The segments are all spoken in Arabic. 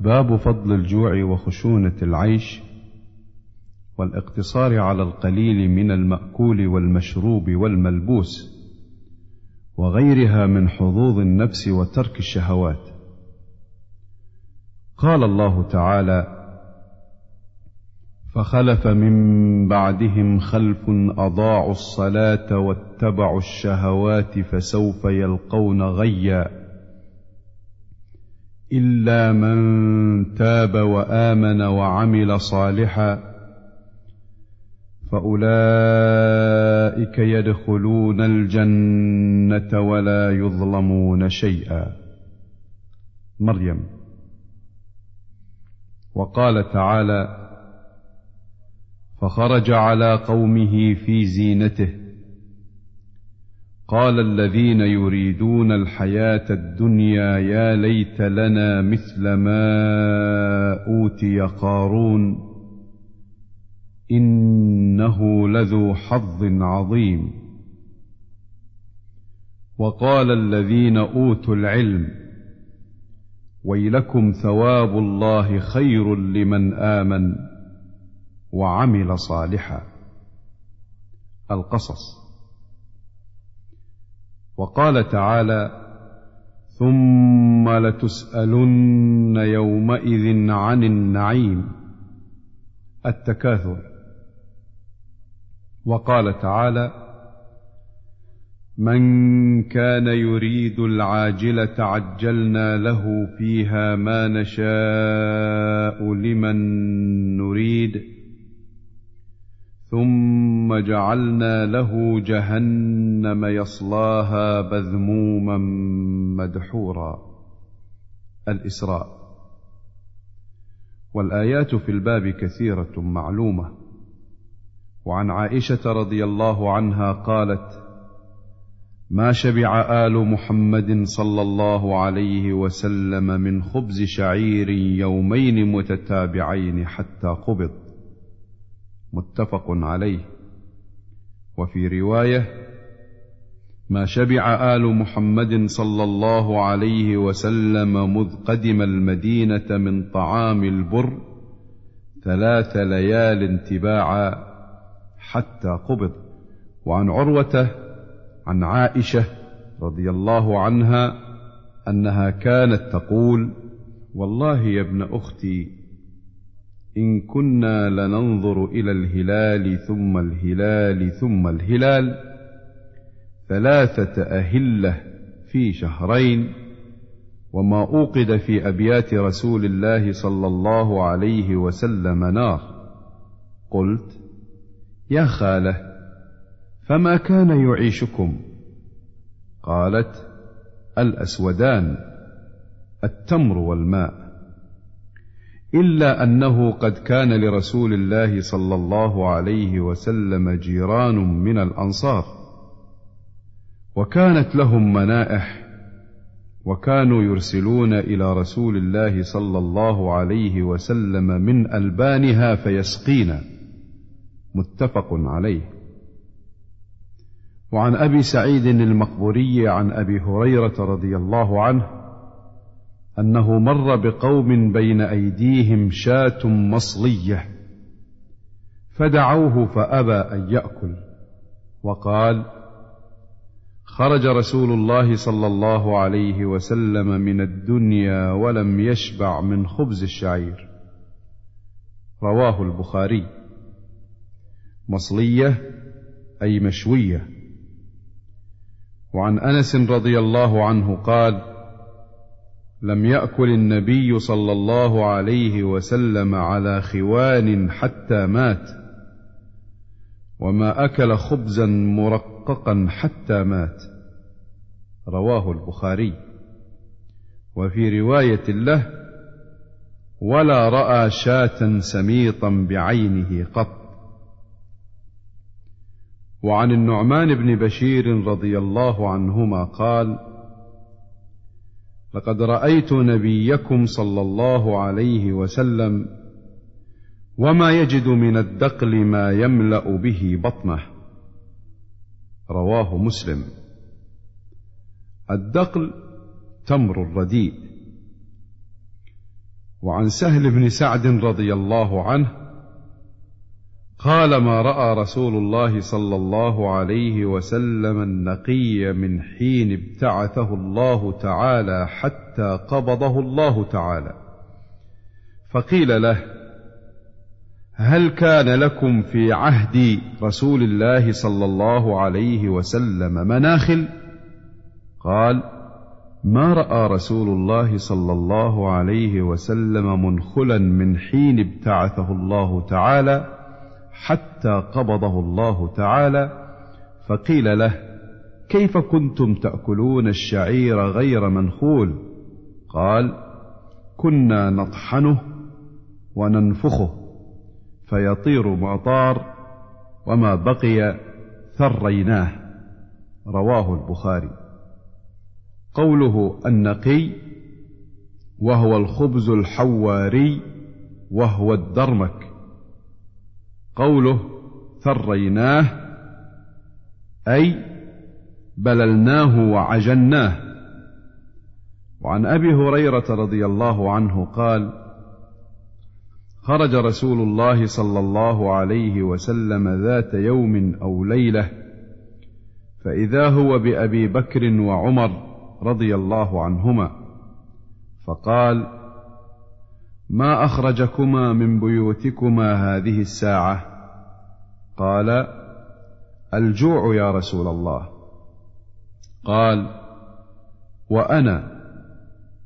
باب فضل الجوع وخشونة العيش والاقتصار على القليل من المأكول والمشروب والملبوس وغيرها من حظوظ النفس وترك الشهوات. قال الله تعالى فخلف من بعدهم خلف أضاعوا الصلاة واتبعوا الشهوات فسوف يلقون غيا. إلا من تاب وآمن وعمل صالحا فأولئك يدخلون الجنة ولا يظلمون شيئا. مريم. وقال تعالى فخرج على قومه في زينته قال الذين يريدون الحياة الدنيا يا ليت لنا مثل ما أوتي قارون إنه لذو حظ عظيم. وقال الذين أوتوا العلم ويلكم ثواب الله خير لمن آمن وعمل صالحا. القصص. وقال تعالى ثم لتسألن يومئذ عن النعيم التكاثر. وقال تعالى من كان يريد العاجلة عجلنا له فيها ما نشاء لمن نريد. ثم جعلنا له جهنم يصلاها مذموما مدحورا. الإسراء. والآيات في الباب كثيرة معلومة. وعن عائشة رضي الله عنها قالت ما شبع آل محمد صلى الله عليه وسلم من خبز شعير يومين متتابعين حتى قبض. متفق عليه. وفي رواية ما شبع آل محمد صلى الله عليه وسلم مذ قدم المدينة من طعام البر ثلاث ليال تباعا حتى قبض. وعن عروة عن عائشة رضي الله عنها أنها كانت تقول والله يا ابن أختي إن كنا لننظر إلى الهلال ثم الهلال ثم الهلال ثلاثة أهلة في شهرين وما أوقد في أبيات رسول الله صلى الله عليه وسلم نار. قلت يا خالة فما كان يعيشكم؟ قالت الأسودان التمر والماء. إلا أنه قد كان لرسول الله صلى الله عليه وسلم جيران من الأنصار وكانت لهم منائح وكانوا يرسلون إلى رسول الله صلى الله عليه وسلم من ألبانها فيسقينا متفق عليه. وعن أبي سعيد المقبوري عن أبي هريرة رضي الله عنه أنه مر بقوم بين أيديهم شاة مصلية. فدعوه فأبى أن يأكل. وقال خرج رسول الله صلى الله عليه وسلم من الدنيا ولم يشبع من خبز الشعير. رواه البخاري. مصلية أي مشوية. وعن أنس رضي الله عنه قال لم يأكل النبي صلى الله عليه وسلم على خوان حتى مات. وما أكل خبزا مرققا حتى مات. رواه البخاري. وفي رواية له ولا رأى شاة سميطا بعينه قط. وعن النعمان بن بشير رضي الله عنهما قال لقد رأيت نبيكم صلى الله عليه وسلم وما يجد من الدقل ما يملأ به بطنه. رواه مسلم. الدقل تمر الرديء. وعن سهل بن سعد رضي الله عنه قال ما رأى رسول الله صلى الله عليه وسلم النقي من حين ابتعثه الله تعالى حتى قبضه الله تعالى. فقيل له هل كان لكم في عهد رسول الله صلى الله عليه وسلم مناخل؟ قال ما رأى رسول الله صلى الله عليه وسلم منخلا من حين ابتعثه الله تعالى حتى قبضه الله تعالى فقيل له كيف كنتم تأكلون الشعير غير منخول؟ قال كنا نطحنه وننفخه فيطير ما طار وما بقي ثريناه. رواه البخاري. قوله النقي وهو الخبز الحواري وهو الدرمك. قوله ثريناه أي بللناه وعجناه وعن أبي هريرة رضي الله عنه قال خرج رسول الله صلى الله عليه وسلم ذات يوم أو ليلة فإذا هو بأبي بكر وعمر رضي الله عنهما فقال ما أخرجكما من بيوتكما هذه الساعة؟ قال الجوع يا رسول الله. قال وأنا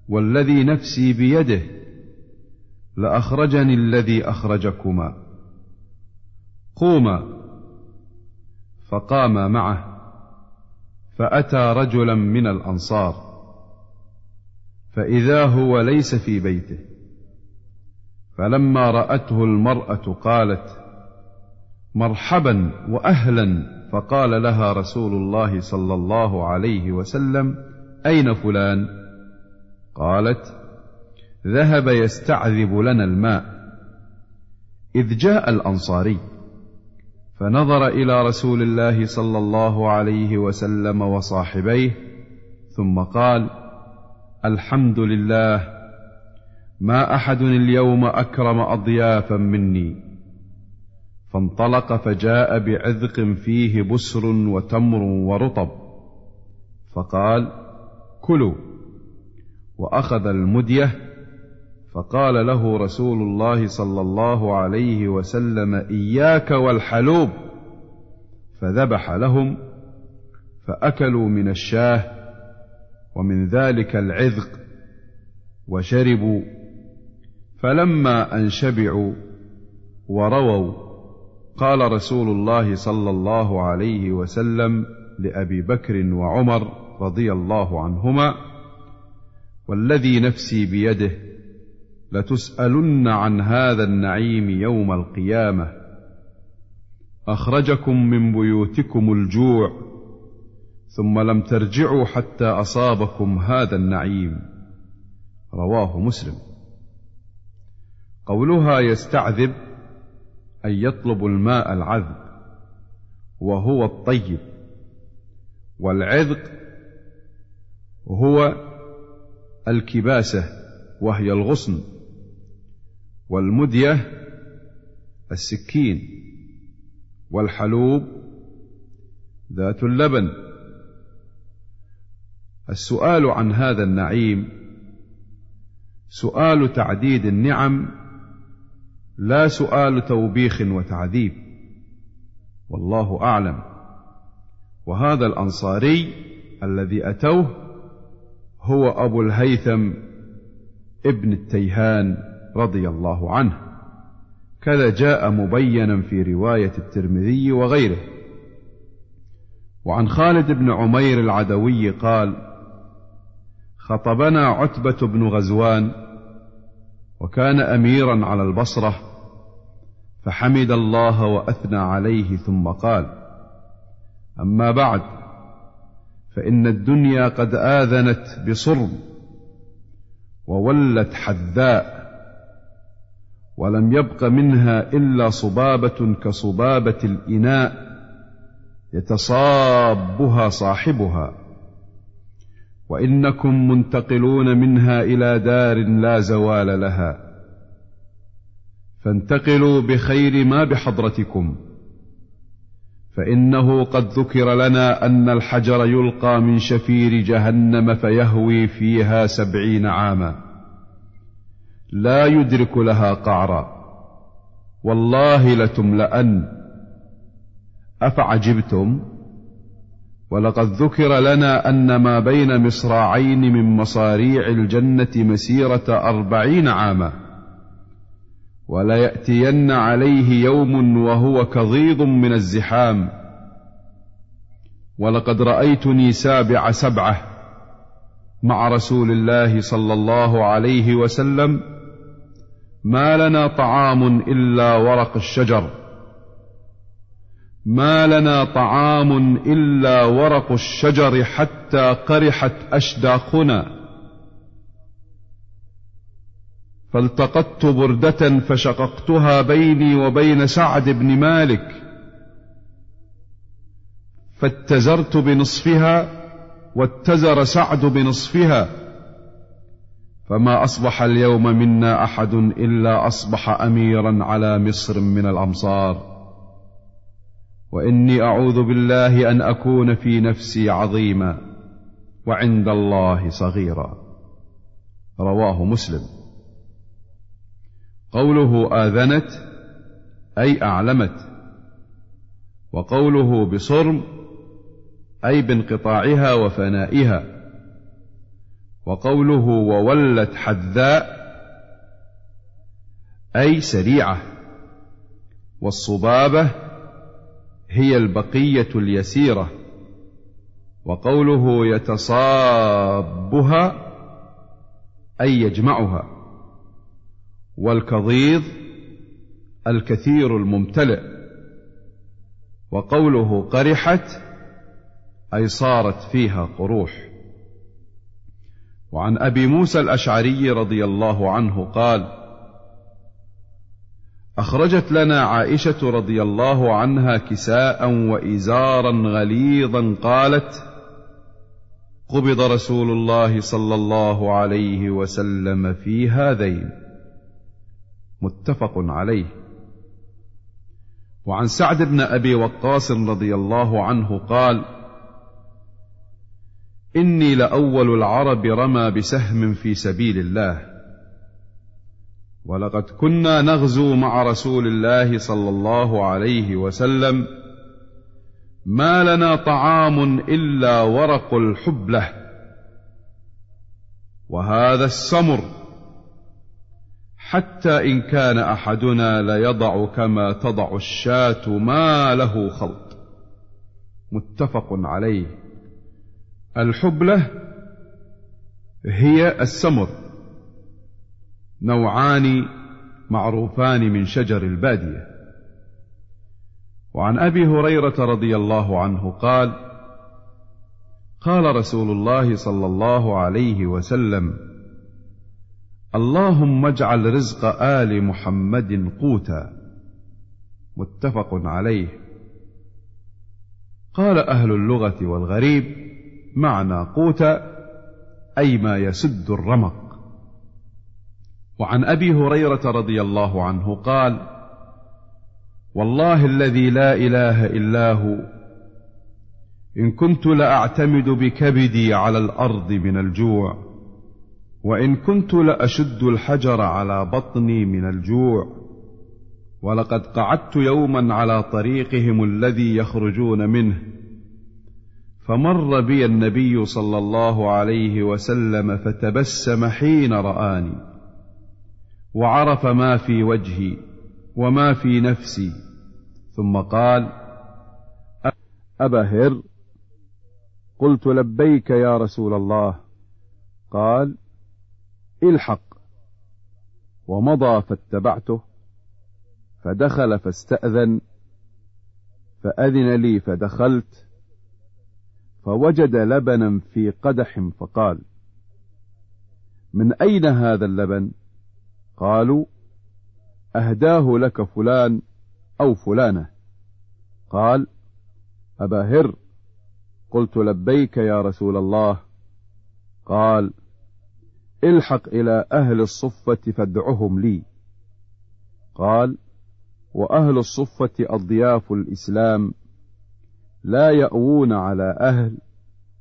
والذي نفسي بيده لأخرجني الذي أخرجكما. قوما فقاما معه فأتى رجلا من الأنصار فإذا هو ليس في بيته. فلما رأته المرأة قالت مرحبا واهلا. فقال لها رسول الله صلى الله عليه وسلم أين فلان؟ قالت ذهب يستعذب لنا الماء. إذ جاء الأنصاري فنظر إلى رسول الله صلى الله عليه وسلم وصاحبيه ثم قال الحمد لله ما أحد اليوم أكرم اضيافا مني. فانطلق فجاء بعذق فيه بسر وتمر ورطب. فقال كلوا. وأخذ المدية فقال له رسول الله صلى الله عليه وسلم إياك والحلوب. فذبح لهم فأكلوا من الشاه ومن ذلك العذق وشربوا. فلما أن شبعوا ورووا قال رسول الله صلى الله عليه وسلم لأبي بكر وعمر رضي الله عنهما والذي نفسي بيده لتسألن عن هذا النعيم يوم القيامة. أخرجكم من بيوتكم الجوع ثم لم ترجعوا حتى أصابكم هذا النعيم. رواه مسلم. قولها يستعذب أي يطلب الماء العذب وهو الطيب. والعذق هو الكباسة وهي الغصن. والمدية السكين. والحلوب ذات اللبن. السؤال عن هذا النعيم سؤال تعديد النعم لا سؤال توبيخ وتعذيب. والله أعلم. وهذا الأنصاري الذي أتوه هو أبو الهيثم ابن التيهان رضي الله عنه. كذا جاء مبينا في رواية الترمذي وغيره. وعن خالد بن عمير العدوي قال خطبنا عتبة بن غزوان وكان أميرا على البصرة فحمد الله وأثنى عليه ثم قال أما بعد فإن الدنيا قد آذنت بصرم وولت حذاء ولم يبق منها إلا صبابة كصبابة الإناء يتصابها صاحبها. وإنكم منتقلون منها إلى دار لا زوال لها. فانتقلوا بخير ما بحضرتكم. فإنه قد ذكر لنا أن الحجر يلقى من شفير جهنم فيهوي فيها سبعين عاما. لا يدرك لها قعرا. والله لتملأن. أفعجبتم؟ ولقد ذكر لنا أن ما بين مصراعين من مصاريع الجنة مسيرة أربعين عاما وليأتين عليه يوم وهو كظيظ من الزحام. ولقد رأيتني سابع سبعة مع رسول الله صلى الله عليه وسلم ما لنا طعام إلا ورق الشجر. ما لنا طعام إلا ورق الشجر حتى قرحت أشداقنا. فالتقطت بردة فشققتها بيني وبين سعد بن مالك. فاتزرت بنصفها واتزر سعد بنصفها. فما أصبح اليوم منا أحد إلا أصبح أميرا على مصر من الأمصار. وإني أعوذ بالله أن أكون في نفسي عظيما وعند الله صغيرا. رواه مسلم. قوله آذنت أي أعلمت. وقوله بصرم أي بانقطاعها وفنائها. وقوله وولت حذاء أي سريعة. والصبابة هي البقية اليسيرة وقوله يتصابها أي يجمعها والكظيظ الكثير الممتلئ وقوله قرحت أي صارت فيها قروح. وعن أبي موسى الأشعري رضي الله عنه قال أخرجت لنا عائشة رضي الله عنها كساء وإزارا غليظا قالت قبض رسول الله صلى الله عليه وسلم في هذين. متفق عليه. وعن سعد بن أبي وقاص رضي الله عنه قال إني لأول العرب رمى بسهم في سبيل الله. ولقد كنا نغزو مع رسول الله صلى الله عليه وسلم ما لنا طعام إلا ورق الحبلة وهذا السمر حتى إن كان أحدنا ليضع كما تضع الشاة ما له خلط متفق عليه الحبلة هي السمر نوعان معروفان من شجر البادية. وعن أبي هريرة رضي الله عنه قال قال رسول الله صلى الله عليه وسلم اللهم اجعل رزق آل محمد قوتا. متفق عليه. قال أهل اللغة والغريب معنى قوت أي ما يسد الرمق. وعن أبي هريرة رضي الله عنه قال والله الذي لا إله إلا هو إن كنت لأعتمد بكبدي على الأرض من الجوع وإن كنت لأشد الحجر على بطني من الجوع ولقد قعدت يوما على طريقهم الذي يخرجون منه فمر بي النبي صلى الله عليه وسلم فتبسم حين رآني. وعرف ما في وجهي وما في نفسي. ثم قال أبا هر قلت لبيك يا رسول الله. قال الحق. ومضى فاتبعته فدخل فاستأذن فأذن لي فدخلت فوجد لبنا في قدح فقال من أين هذا اللبن؟ قالوا أهداه لك فلان أو فلانة. قال أبا هر قلت لبيك يا رسول الله. قال الحق إلى أهل الصفة فادعهم لي. قال وأهل الصفة أضياف الإسلام لا يأوون على أهل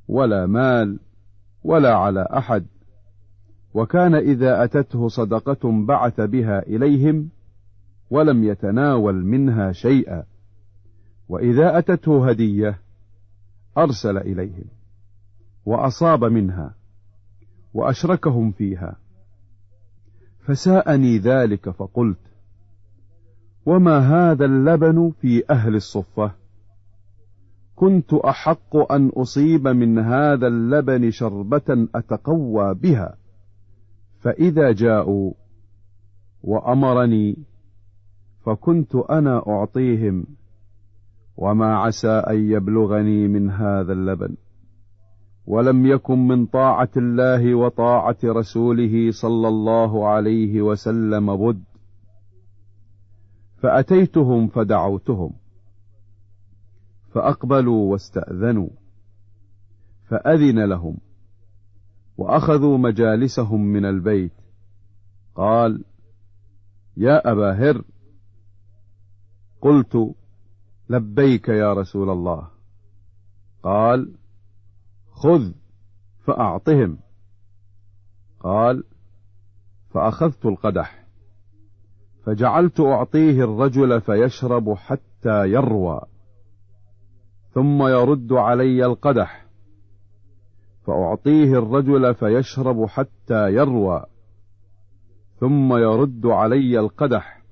ولا مال ولا على أحد. وكان إذا أتته صدقة بعث بها إليهم ولم يتناول منها شيئا. وإذا أتته هدية أرسل إليهم وأصاب منها وأشركهم فيها. فساءني ذلك فقلت وما هذا اللبن في أهل الصفة؟ كنت أحق أن أصيب من هذا اللبن شربة أتقوى بها. فإذا جاءوا وأمرني فكنت أنا أعطيهم وما عسى أن يبلغني من هذا اللبن ولم يكن من طاعة الله وطاعة رسوله صلى الله عليه وسلم بد فأتيتهم فدعوتهم فأقبلوا واستأذنوا فأذن لهم. وأخذوا مجالسهم من البيت. قال يا أبا هر قلت لبيك يا رسول الله. قال خذ فأعطهم. قال فأخذت القدح. فجعلت أعطيه الرجل فيشرب حتى يروى. ثم يرد علي القدح. فأعطيه الرجل فيشرب حتى يروى ثم يرد علي القدح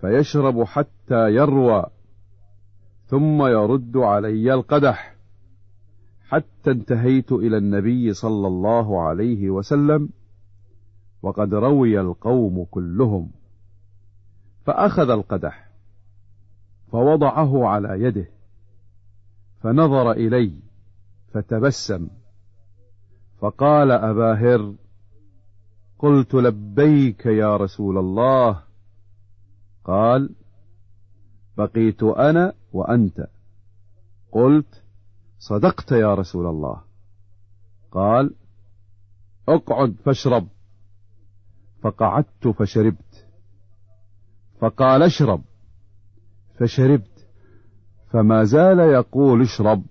فيشرب حتى يروى ثم يرد علي القدح. حتى انتهيت إلى النبي صلى الله عليه وسلم وقد روي القوم كلهم فأخذ القدح فوضعه على يده فنظر إلي فتبسم. فقال أبا هر قلت لبيك يا رسول الله. قال بقيت أنا وأنت. قلت صدقت يا رسول الله. قال اقعد فاشرب. فقعدت فشربت. فقال اشرب. فشربت. فما زال يقول اشرب.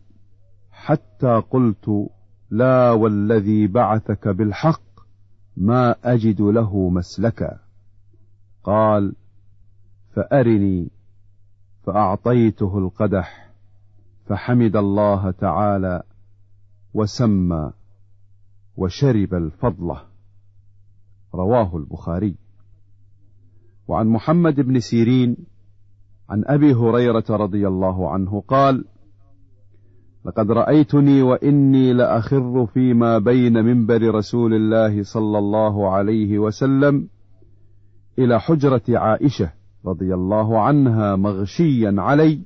حتى قلت لا والذي بعثك بالحق ما أجد له مسلكا. قال فأرني فأعطيته القدح فحمد الله تعالى وسمى وشرب الفضله رواه البخاري. وعن محمد بن سيرين عن أبي هريرة رضي الله عنه قال لقد رأيتني وإني لأخر فيما بين منبر رسول الله صلى الله عليه وسلم إلى حجرة عائشة رضي الله عنها مغشيا علي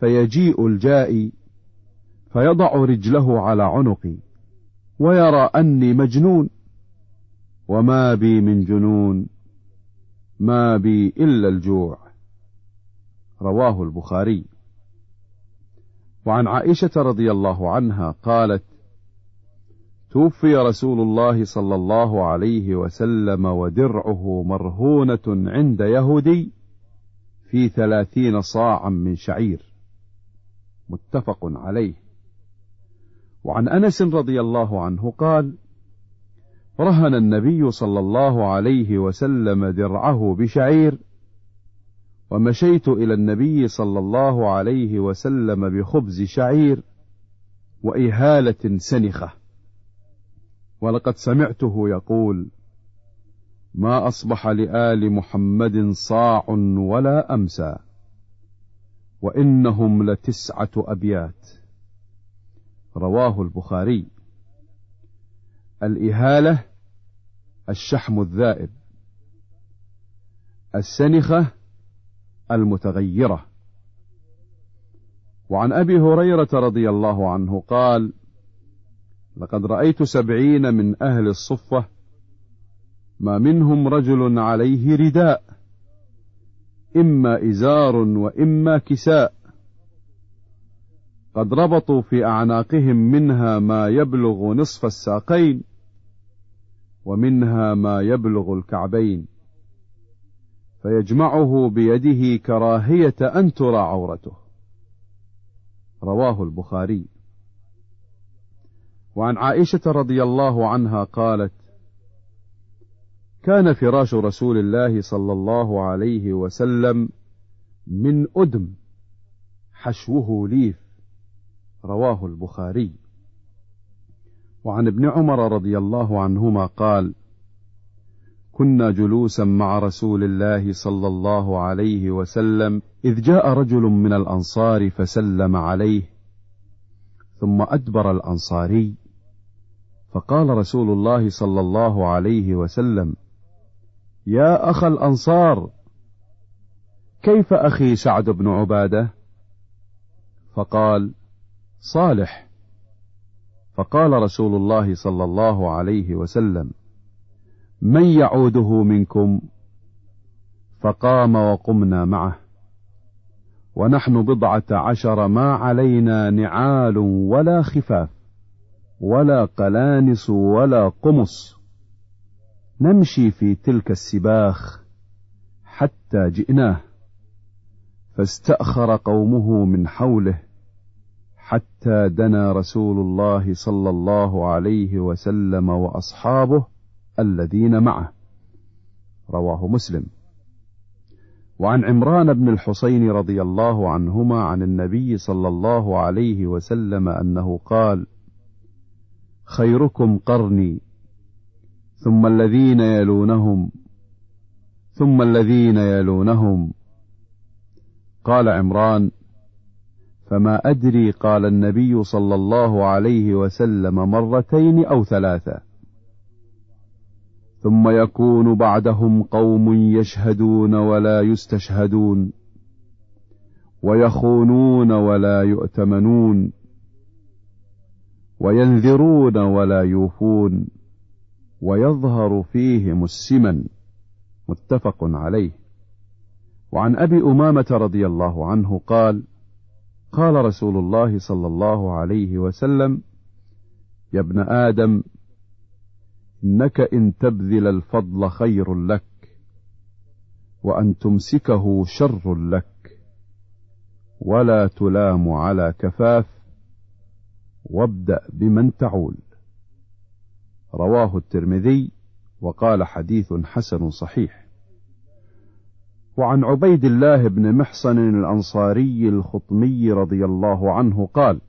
فيجيء الجائي فيضع رجله على عنقي ويرى أني مجنون وما بي من جنون ما بي إلا الجوع. رواه البخاري. وعن عائشة رضي الله عنها قالت توفي رسول الله صلى الله عليه وسلم ودرعه مرهونة عند يهودي في ثلاثين صاعا من شعير. متفق عليه. وعن أنس رضي الله عنه قال رهن النبي صلى الله عليه وسلم درعه بشعير ومشيت إلى النبي صلى الله عليه وسلم بخبز شعير وإهالة سنخة. ولقد سمعته يقول ما أصبح لآل محمد صاع ولا أمسى وإنهم لتسعة أبيات. رواه البخاري. الإهالة الشحم الذائب. السنخة المتغيرة. وعن أبي هريرة رضي الله عنه قال لقد رأيت سبعين من أهل الصفة ما منهم رجل عليه رداء إما إزار وإما كساء. قد ربطوا في أعناقهم منها ما يبلغ نصف الساقين ومنها ما يبلغ الكعبين. فيجمعه بيده كراهية أن ترى عورته. رواه البخاري. وعن عائشة رضي الله عنها قالت كان فراش رسول الله صلى الله عليه وسلم من أدم حشوه ليف. رواه البخاري. وعن ابن عمر رضي الله عنهما قال كنا جلوسا مع رسول الله صلى الله عليه وسلم إذ جاء رجل من الأنصار فسلم عليه ثم أدبر الأنصاري فقال رسول الله صلى الله عليه وسلم يا اخا الأنصار كيف أخي سعد بن عبادة؟ فقال صالح. فقال رسول الله صلى الله عليه وسلم من يعوده منكم؟ فقام وقمنا معه. ونحن بضعة عشر ما علينا نعال ولا خفاف ولا قلانس ولا قمص. نمشي في تلك السباخ حتى جئناه. فاستأخر قومه من حوله حتى دنا رسول الله صلى الله عليه وسلم وأصحابه الذين معه. رواه مسلم. وعن عمران بن الحصين رضي الله عنهما عن النبي صلى الله عليه وسلم أنه قال خيركم قرني ثم الذين يلونهم ثم الذين يلونهم. قال عمران فما أدري قال النبي صلى الله عليه وسلم مرتين أو ثلاثة. ثم يكون بعدهم قوم يشهدون ولا يستشهدون ويخونون ولا يؤتمنون وينذرون ولا يوفون ويظهر فيهم السمن. متفق عليه. وعن أبي أمامة رضي الله عنه قال قال رسول الله صلى الله عليه وسلم يا ابن آدم إنك إن تبذل الفضل خير لك وأن تمسكه شر لك ولا تلام على كفاف وابدأ بمن تعول. رواه الترمذي وقال حديث حسن صحيح. وعن عبيد الله بن محصن الأنصاري الخطمي رضي الله عنه قال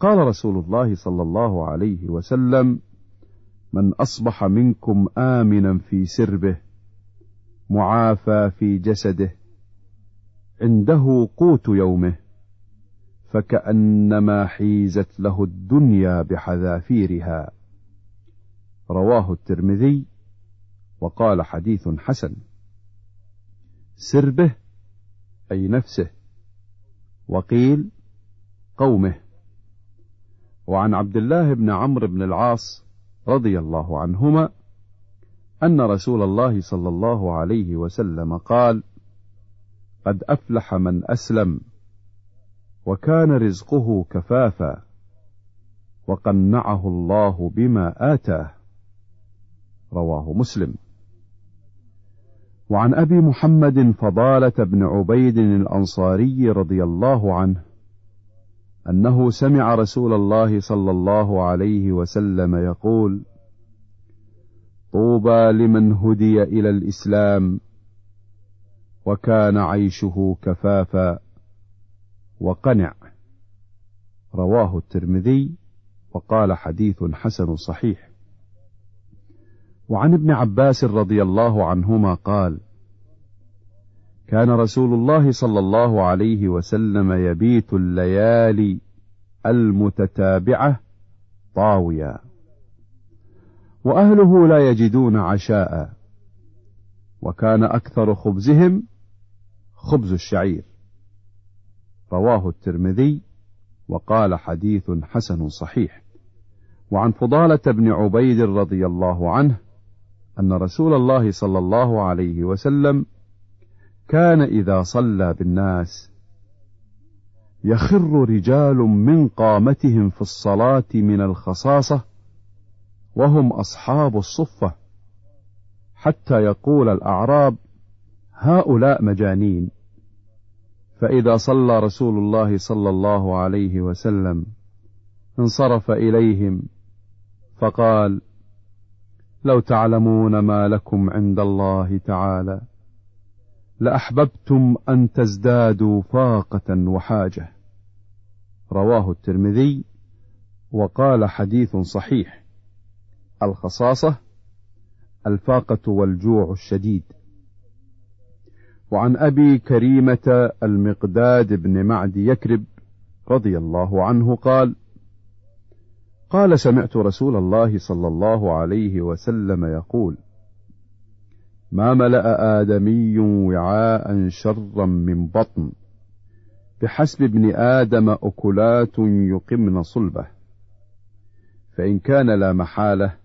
قال رسول الله صلى الله عليه وسلم من أصبح منكم آمنا في سربه معافى في جسده عنده قوت يومه فكأنما حيزت له الدنيا بحذافيرها. رواه الترمذي وقال حديث حسن. سربه أي نفسه. وقيل قومه. وعن عبد الله بن عمرو بن العاص رضي الله عنهما أن رسول الله صلى الله عليه وسلم قال قد أفلح من أسلم وكان رزقه كفافا وقنعه الله بما آتاه. رواه مسلم. وعن أبي محمد فضالة بن عبيد الأنصاري رضي الله عنه أنه سمع رسول الله صلى الله عليه وسلم يقول طوبى لمن هدي إلى الإسلام وكان عيشه كفافا وقنع. رواه الترمذي وقال حديث حسن صحيح. وعن ابن عباس رضي الله عنهما قال كان رسول الله صلى الله عليه وسلم يبيت الليالي المتتابعة طاويا. وأهله لا يجدون عشاء. وكان أكثر خبزهم خبز الشعير. رواه الترمذي وقال حديث حسن صحيح. وعن فضالة بن عبيد رضي الله عنه أن رسول الله صلى الله عليه وسلم كان إذا صلى بالناس. يخر رجال من قامتهم في الصلاة من الخصاصة وهم أصحاب الصفة. حتى يقول الأعراب هؤلاء مجانين. فإذا صلى رسول الله صلى الله عليه وسلم انصرف إليهم فقال لو تعلمون ما لكم عند الله تعالى. لأحببتم أن تزدادوا فاقة وحاجة. رواه الترمذي وقال حديث صحيح. الخصاصة الفاقة والجوع الشديد. وعن أبي كريمة المقداد بن معد يكرب رضي الله عنه قال قال سمعت رسول الله صلى الله عليه وسلم يقول ما ملأ آدمي وعاء شرا من بطن. بحسب ابن آدم أكلات يقمن صلبه. فإن كان لا محالة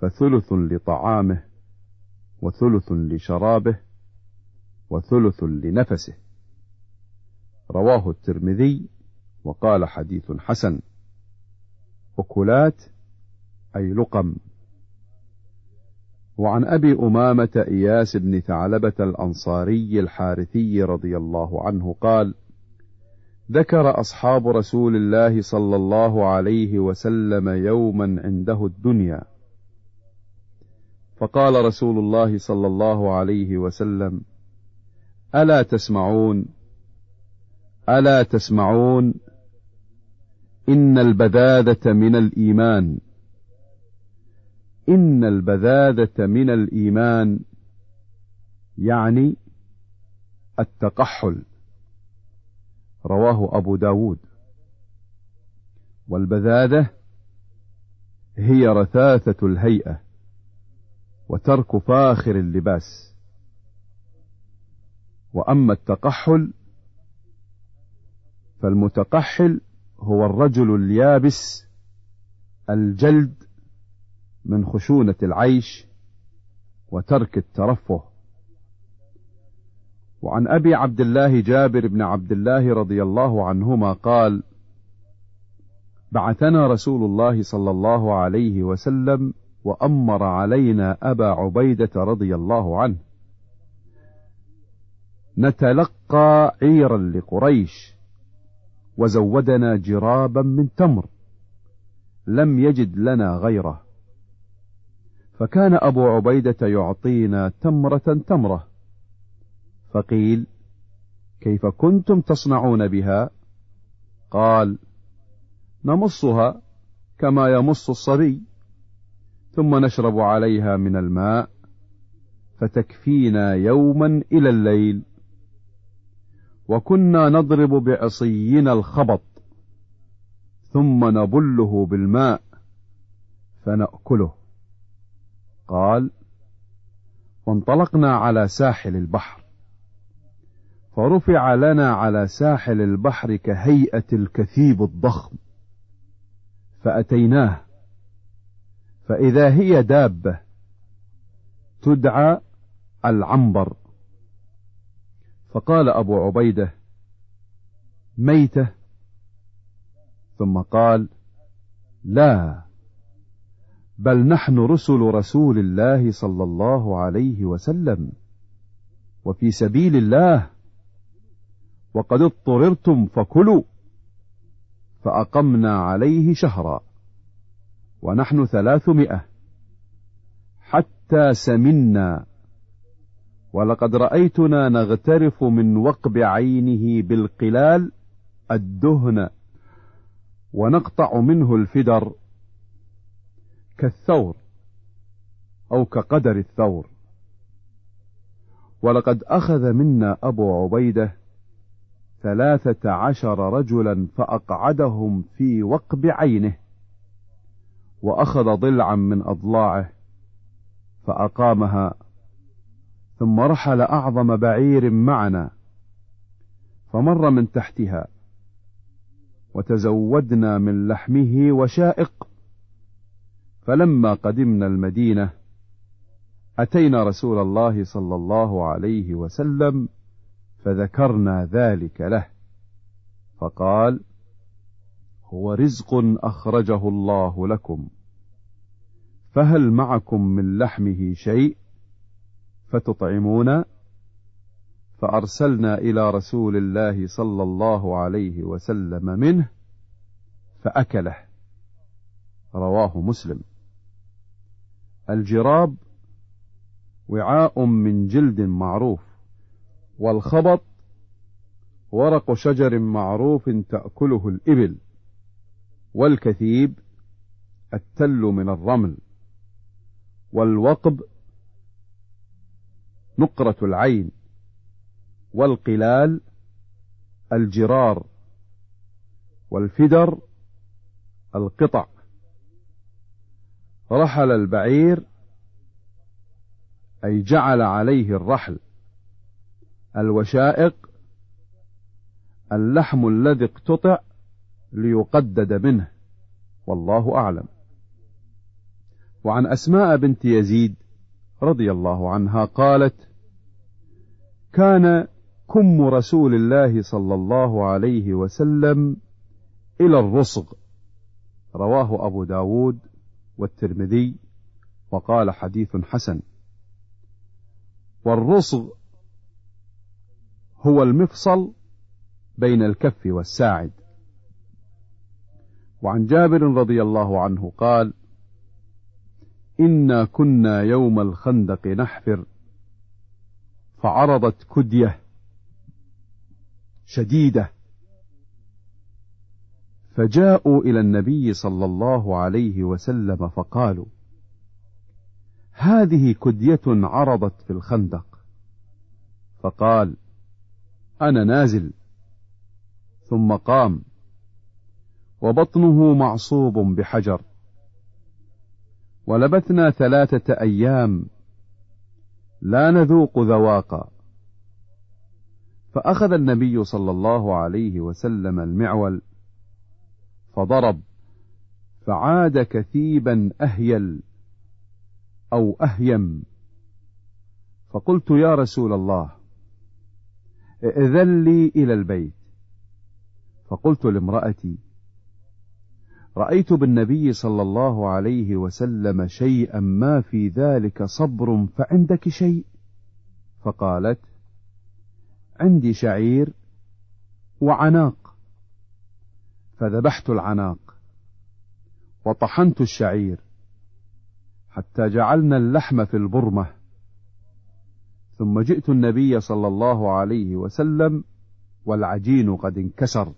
فثلث لطعامه وثلث لشرابه وثلث لنفسه. رواه الترمذي وقال حديث حسن. أكلات أي لقم. وعن أبي أمامة إياس بن ثعلبة الأنصاري الحارثي رضي الله عنه قال ذكر أصحاب رسول الله صلى الله عليه وسلم يوما عنده الدنيا. فقال رسول الله صلى الله عليه وسلم ألا تسمعون؟ ألا تسمعون؟ إن البذاذة من الإيمان. إن البذاذة من الإيمان يعني التقحل. رواه أبو داود. والبذاذة هي رثاثة الهيئة وترك فاخر اللباس. وأما التقحل فالمتقحل هو الرجل اليابس الجلد من خشونة العيش وترك الترفه. وعن أبي عبد الله جابر بن عبد الله رضي الله عنهما قال بعثنا رسول الله صلى الله عليه وسلم وأمر علينا أبا عبيدة رضي الله عنه. نتلقى عيرا لقريش وزودنا جرابا من تمر لم يجد لنا غيره. فكان أبو عبيدة يعطينا تمرة تمرة. فقيل كيف كنتم تصنعون بها؟ قال نمصها كما يمص الصبي ثم نشرب عليها من الماء فتكفينا يوما إلى الليل. وكنا نضرب بعصينا الخبط ثم نبله بالماء فنأكله. قال وانطلقنا على ساحل البحر. فرفع لنا على ساحل البحر كهيئة الكثيب الضخم. فأتيناه. فإذا هي دابة تدعى العنبر. فقال أبو عبيدة ميتة. ثم قال لا. بل نحن رسل رسول الله صلى الله عليه وسلم. وفي سبيل الله وقد اضطررتم فكلوا فأقمنا عليه شهرا ونحن ثلاثمائة. حتى سمنا ولقد رأيتنا نغترف من وقب عينه بالقلال الدهن ونقطع منه الفدر كالثور أو كقدر الثور. ولقد أخذ منا أبو عبيدة ثلاثة عشر رجلا فأقعدهم في وقب عينه وأخذ ضلعا من أضلاعه فأقامها ثم رحل أعظم بعير معنا فمر من تحتها وتزودنا من لحمه وشائق فلما قدمنا المدينة أتينا رسول الله صلى الله عليه وسلم فذكرنا ذلك له. فقال هو رزق أخرجه الله لكم. فهل معكم من لحمه شيء فتطعمون؟ فأرسلنا إلى رسول الله صلى الله عليه وسلم منه فأكله. رواه مسلم. الجراب وعاء من جلد معروف والخبط ورق شجر معروف تأكله الإبل والكثيب التل من الرمل والوقب نقرة العين والقلال الجرار والفدر القطع. رحل البعير أي جعل عليه الرحل. الوشائق اللحم الذي اقتطع ليقدد منه. والله أعلم. وعن أسماء بنت يزيد رضي الله عنها قالت كان كم رسول الله صلى الله عليه وسلم إلى الرصغ رواه أبو داود والترمذي وقال حديث حسن. والرصغ هو المفصل بين الكف والساعد. وعن جابر رضي الله عنه قال إنا كنا يوم الخندق نحفر فعرضت كدية شديدة فجاءوا إلى النبي صلى الله عليه وسلم فقالوا هذه كدية عرضت في الخندق. فقال أنا نازل. ثم قام وبطنه معصوب بحجر. ولبثنا ثلاثة أيام لا نذوق ذواقا. فأخذ النبي صلى الله عليه وسلم المعول فضرب. فعاد كثيبا أهيل أو أهيم. فقلت يا رسول الله ائذن لي إلى البيت. فقلت لامرأتي رأيت بالنبي صلى الله عليه وسلم شيئا ما في ذلك صبر فعندك شيء؟ فقالت عندي شعير وعناق. فذبحت العناق وطحنت الشعير حتى جعلنا اللحم في البرمة. ثم جئت النبي صلى الله عليه وسلم والعجين قد انكسر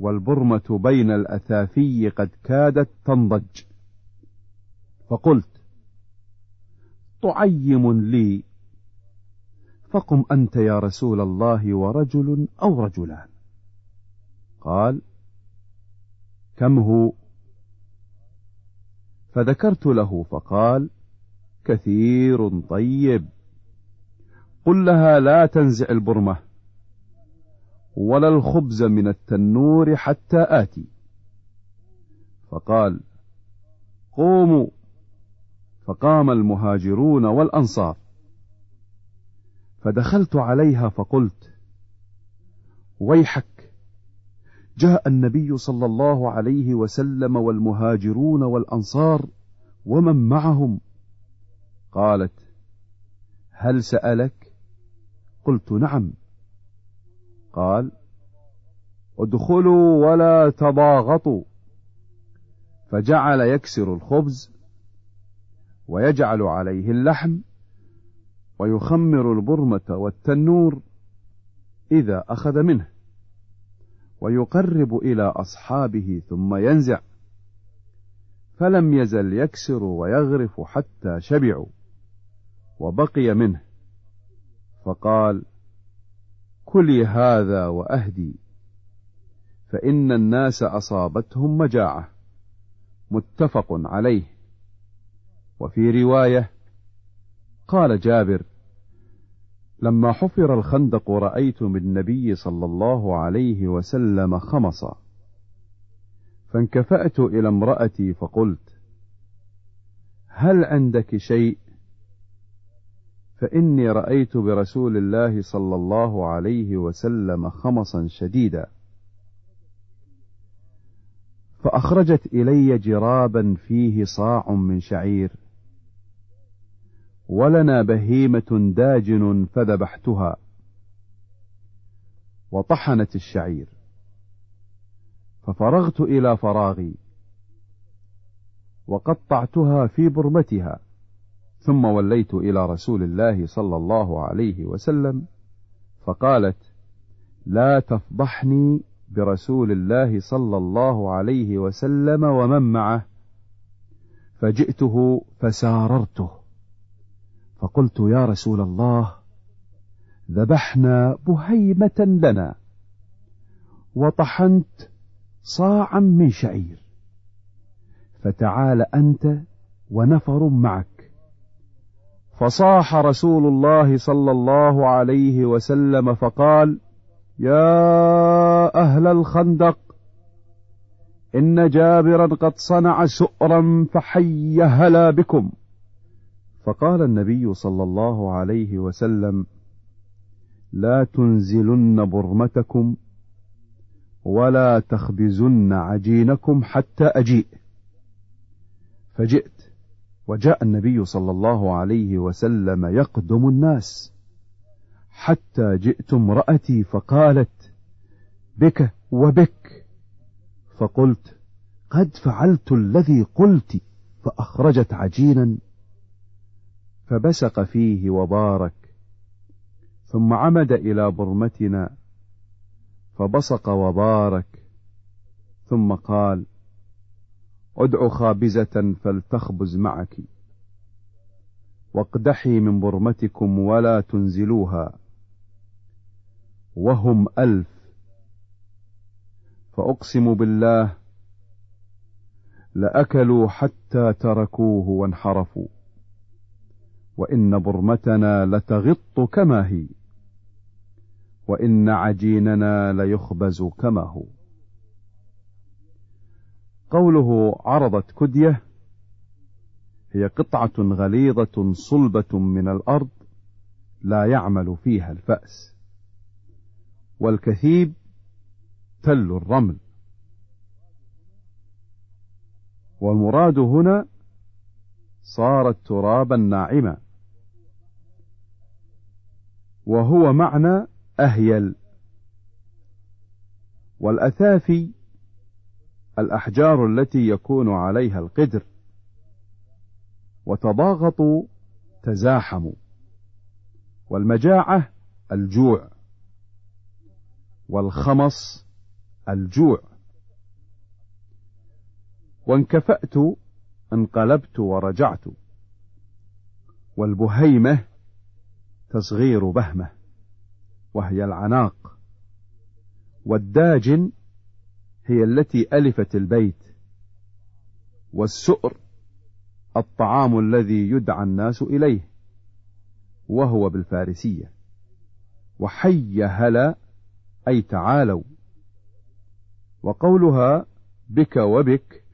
والبرمة بين الأثافي قد كادت تنضج. فقلت تعيم لي فقم أنت يا رسول الله ورجل أو رجلان. قال كم هو؟ فذكرت له فقال كثير طيب. قل لها لا تنزع البرمة ولا الخبز من التنور حتى آتي. فقال قوموا. فقام المهاجرون والأنصار. فدخلت عليها فقلت ويحك جاء النبي صلى الله عليه وسلم والمهاجرون والأنصار ومن معهم؟ قالت هل سألك؟ قلت نعم. قال ادخلوا ولا تضاغطوا. فجعل يكسر الخبز ويجعل عليه اللحم ويخمر البرمة والتنور إذا أخذ منه. ويقرب إلى أصحابه ثم ينزع. فلم يزل يكسر ويغرف حتى شبعوا وبقي منه. فقال كلي هذا وأهدي. فإن الناس أصابتهم مجاعة. متفق عليه. وفي رواية قال جابر لما حفر الخندق رأيت من النبي صلى الله عليه وسلم خمصا. فانكفأت إلى امرأتي فقلت هل عندك شيء؟ فإني رأيت برسول الله صلى الله عليه وسلم خمصا شديدا. فأخرجت إلي جرابا فيه صاع من شعير. ولنا بهيمة داجن فذبحتها. وطحنت الشعير. ففرغت إلى فراغي. وقطعتها في برمتها. ثم وليت إلى رسول الله صلى الله عليه وسلم. فقالت لا تفضحني برسول الله صلى الله عليه وسلم ومن معه. فجئته فساررته. فقلت يا رسول الله ذبحنا بهيمة لنا وطحنت صاعا من شعير فتعال أنت ونفر معك. فصاح رسول الله صلى الله عليه وسلم فقال يا أهل الخندق إن جابرا قد صنع سؤرا فحي هلا بكم. فقال النبي صلى الله عليه وسلم لا تنزلن برمتكم ولا تخبزن عجينكم حتى أجيء. فجئت وجاء النبي صلى الله عليه وسلم يقدم الناس. حتى جئت امرأتي فقالت بك وبك. فقلت قد فعلت الذي قلت فأخرجت عجينا. فبسق فيه وبارك ثم عمد إلى برمتنا فبصق وبارك ثم قال ادع خابزة فلتخبز معك واقدحي من برمتكم ولا تنزلوها وهم ألف فأقسم بالله لأكلوا حتى تركوه وانحرفوا. وإن برمتنا لتغط كما هي وإن عجيننا ليخبز كما هو قوله عرضت كدية هي قطعة غليظة صلبة من الأرض لا يعمل فيها الفأس والكثيب تل الرمل والمراد هنا صارت ترابا ناعما وهو معنى أهيل. والأثافي الأحجار التي يكون عليها القدر. وتضاغطوا تزاحموا والمجاعة الجوع. والخمص الجوع. وانكفأت انقلبت ورجعت. والبهيمة تصغير بهمة وهي العناق. والداجن هي التي ألفت البيت. والسؤر الطعام الذي يدعى الناس إليه وهو بالفارسية. وحي هلا أي تعالوا. وقولها بك وبك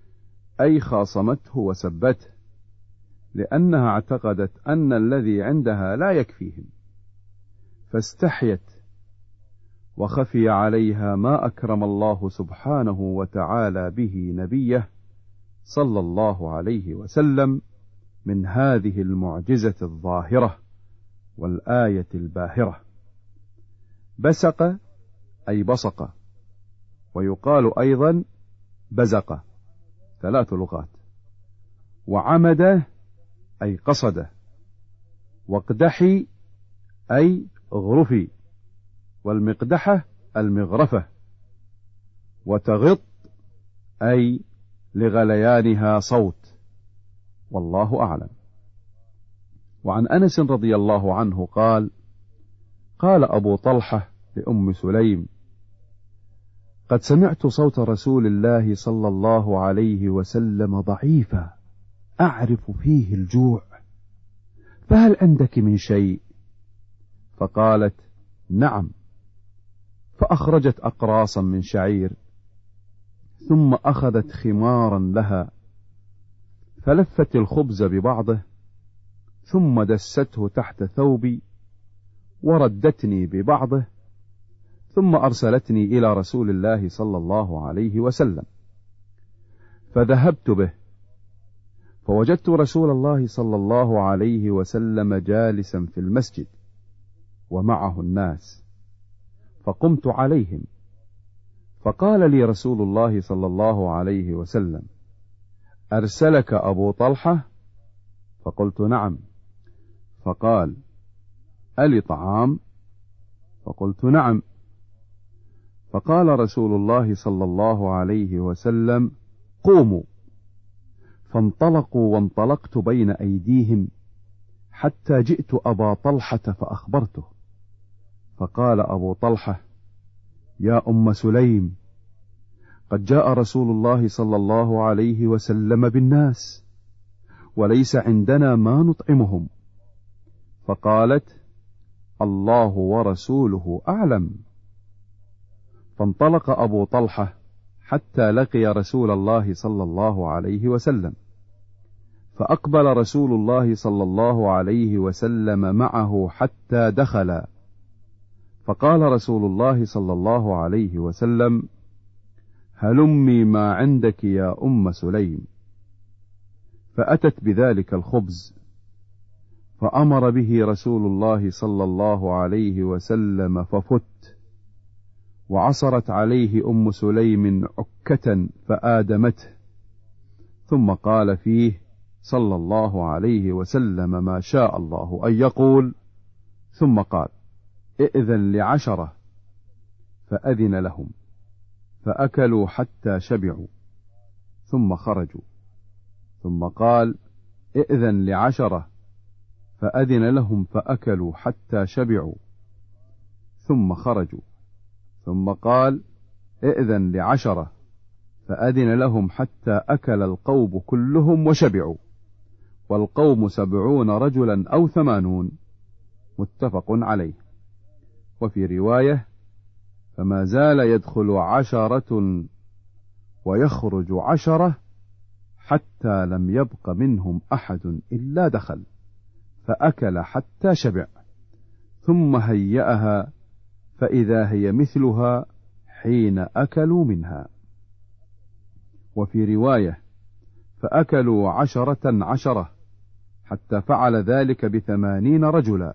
أي خاصمته وسبته. لأنها اعتقدت أن الذي عندها لا يكفيهم. فاستحيت وخفي عليها ما أكرم الله سبحانه وتعالى به نبيه صلى الله عليه وسلم من هذه المعجزة الظاهرة والآية الباهرة. بسق أي بصق ويقال أيضا بزق ثلاث لغات وعمد أي قصد. واقدحي أي اغرفي. والمقدحة المغرفة. وتغط أي لغليانها صوت. والله أعلم. وعن أنس رضي الله عنه قال قال أبو طلحة لأم سليم قد سمعت صوت رسول الله صلى الله عليه وسلم ضعيفا. أعرف فيه الجوع فهل عندك من شيء؟ فقالت نعم. فأخرجت أقراصا من شعير ثم أخذت خمارا لها فلفت الخبز ببعضه ثم دسته تحت ثوبي وردتني ببعضه ثم أرسلتني إلى رسول الله صلى الله عليه وسلم فذهبت به. فوجدت رسول الله صلى الله عليه وسلم جالسا في المسجد ومعه الناس فقمت عليهم. فقال لي رسول الله صلى الله عليه وسلم أرسلك أبو طلحة؟ فقلت نعم. فقال ألي طعام؟ فقلت نعم. فقال رسول الله صلى الله عليه وسلم قوموا. فانطلقوا وانطلقت بين أيديهم حتى جئت أبا طلحة فأخبرته. فقال أبو طلحة يا أم سليم قد جاء رسول الله صلى الله عليه وسلم بالناس وليس عندنا ما نطعمهم. فقالت الله ورسوله أعلم. فانطلق أبو طلحة حتى لقي رسول الله صلى الله عليه وسلم. فأقبل رسول الله صلى الله عليه وسلم معه حتى دخلا فقال رسول الله صلى الله عليه وسلم هلمي ما عندك يا أم سليم. فأتت بذلك الخبز فأمر به رسول الله صلى الله عليه وسلم ففت. وعصرت عليه أم سليم عكة فآدمته. ثم قال فيه صلى الله عليه وسلم ما شاء الله أن يقول. ثم قال ائذن لعشرة. فأذن لهم. فأكلوا حتى شبعوا. ثم خرجوا. ثم قال ائذن لعشرة. فأذن لهم فأكلوا حتى شبعوا. ثم خرجوا. ثم قال إئذن لعشرة. فأذن لهم حتى أكل القوم كلهم وشبعوا. والقوم سبعون رجلا أو ثمانون. متفق عليه. وفي رواية فما زال يدخل عشرة ويخرج عشرة حتى لم يبق منهم أحد إلا دخل. فأكل حتى شبع. ثم هيأها فإذا هي مثلها حين أكلوا منها. وفي رواية فأكلوا عشرة عشرة حتى فعل ذلك بثمانين رجلا.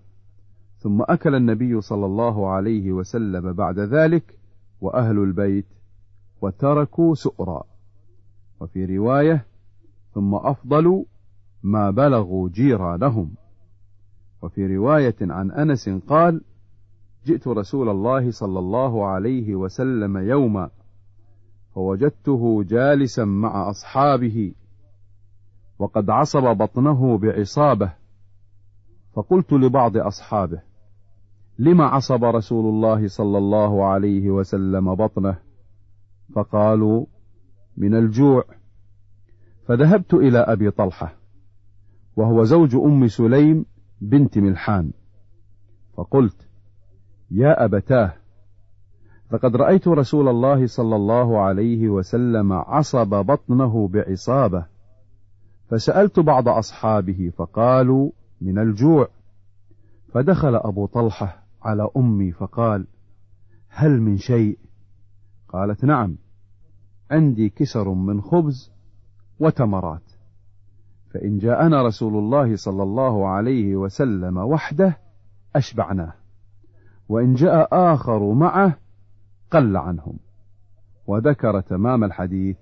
ثم أكل النبي صلى الله عليه وسلم بعد ذلك وأهل البيت وتركوا سؤرا. وفي رواية ثم أفضلوا ما بلغوا جيرانهم. وفي رواية عن أنس قال جئت رسول الله صلى الله عليه وسلم يوما فوجدته جالسا مع أصحابه وقد عصب بطنه بعصابة فقلت لبعض أصحابه لم عصب رسول الله صلى الله عليه وسلم بطنه؟ فقالوا من الجوع. فذهبت إلى أبي طلحة وهو زوج أم سليم بنت ملحان فقلت يا أبتاه لقد رأيت رسول الله صلى الله عليه وسلم عصب بطنه بعصابة فسألت بعض أصحابه فقالوا من الجوع فدخل أبو طلحة على أمي فقال هل من شيء؟ قالت نعم عندي كسر من خبز وتمرات فإن جاءنا رسول الله صلى الله عليه وسلم وحده أشبعناه. وإن جاء آخر معه قل عنهم وذكر تمام الحديث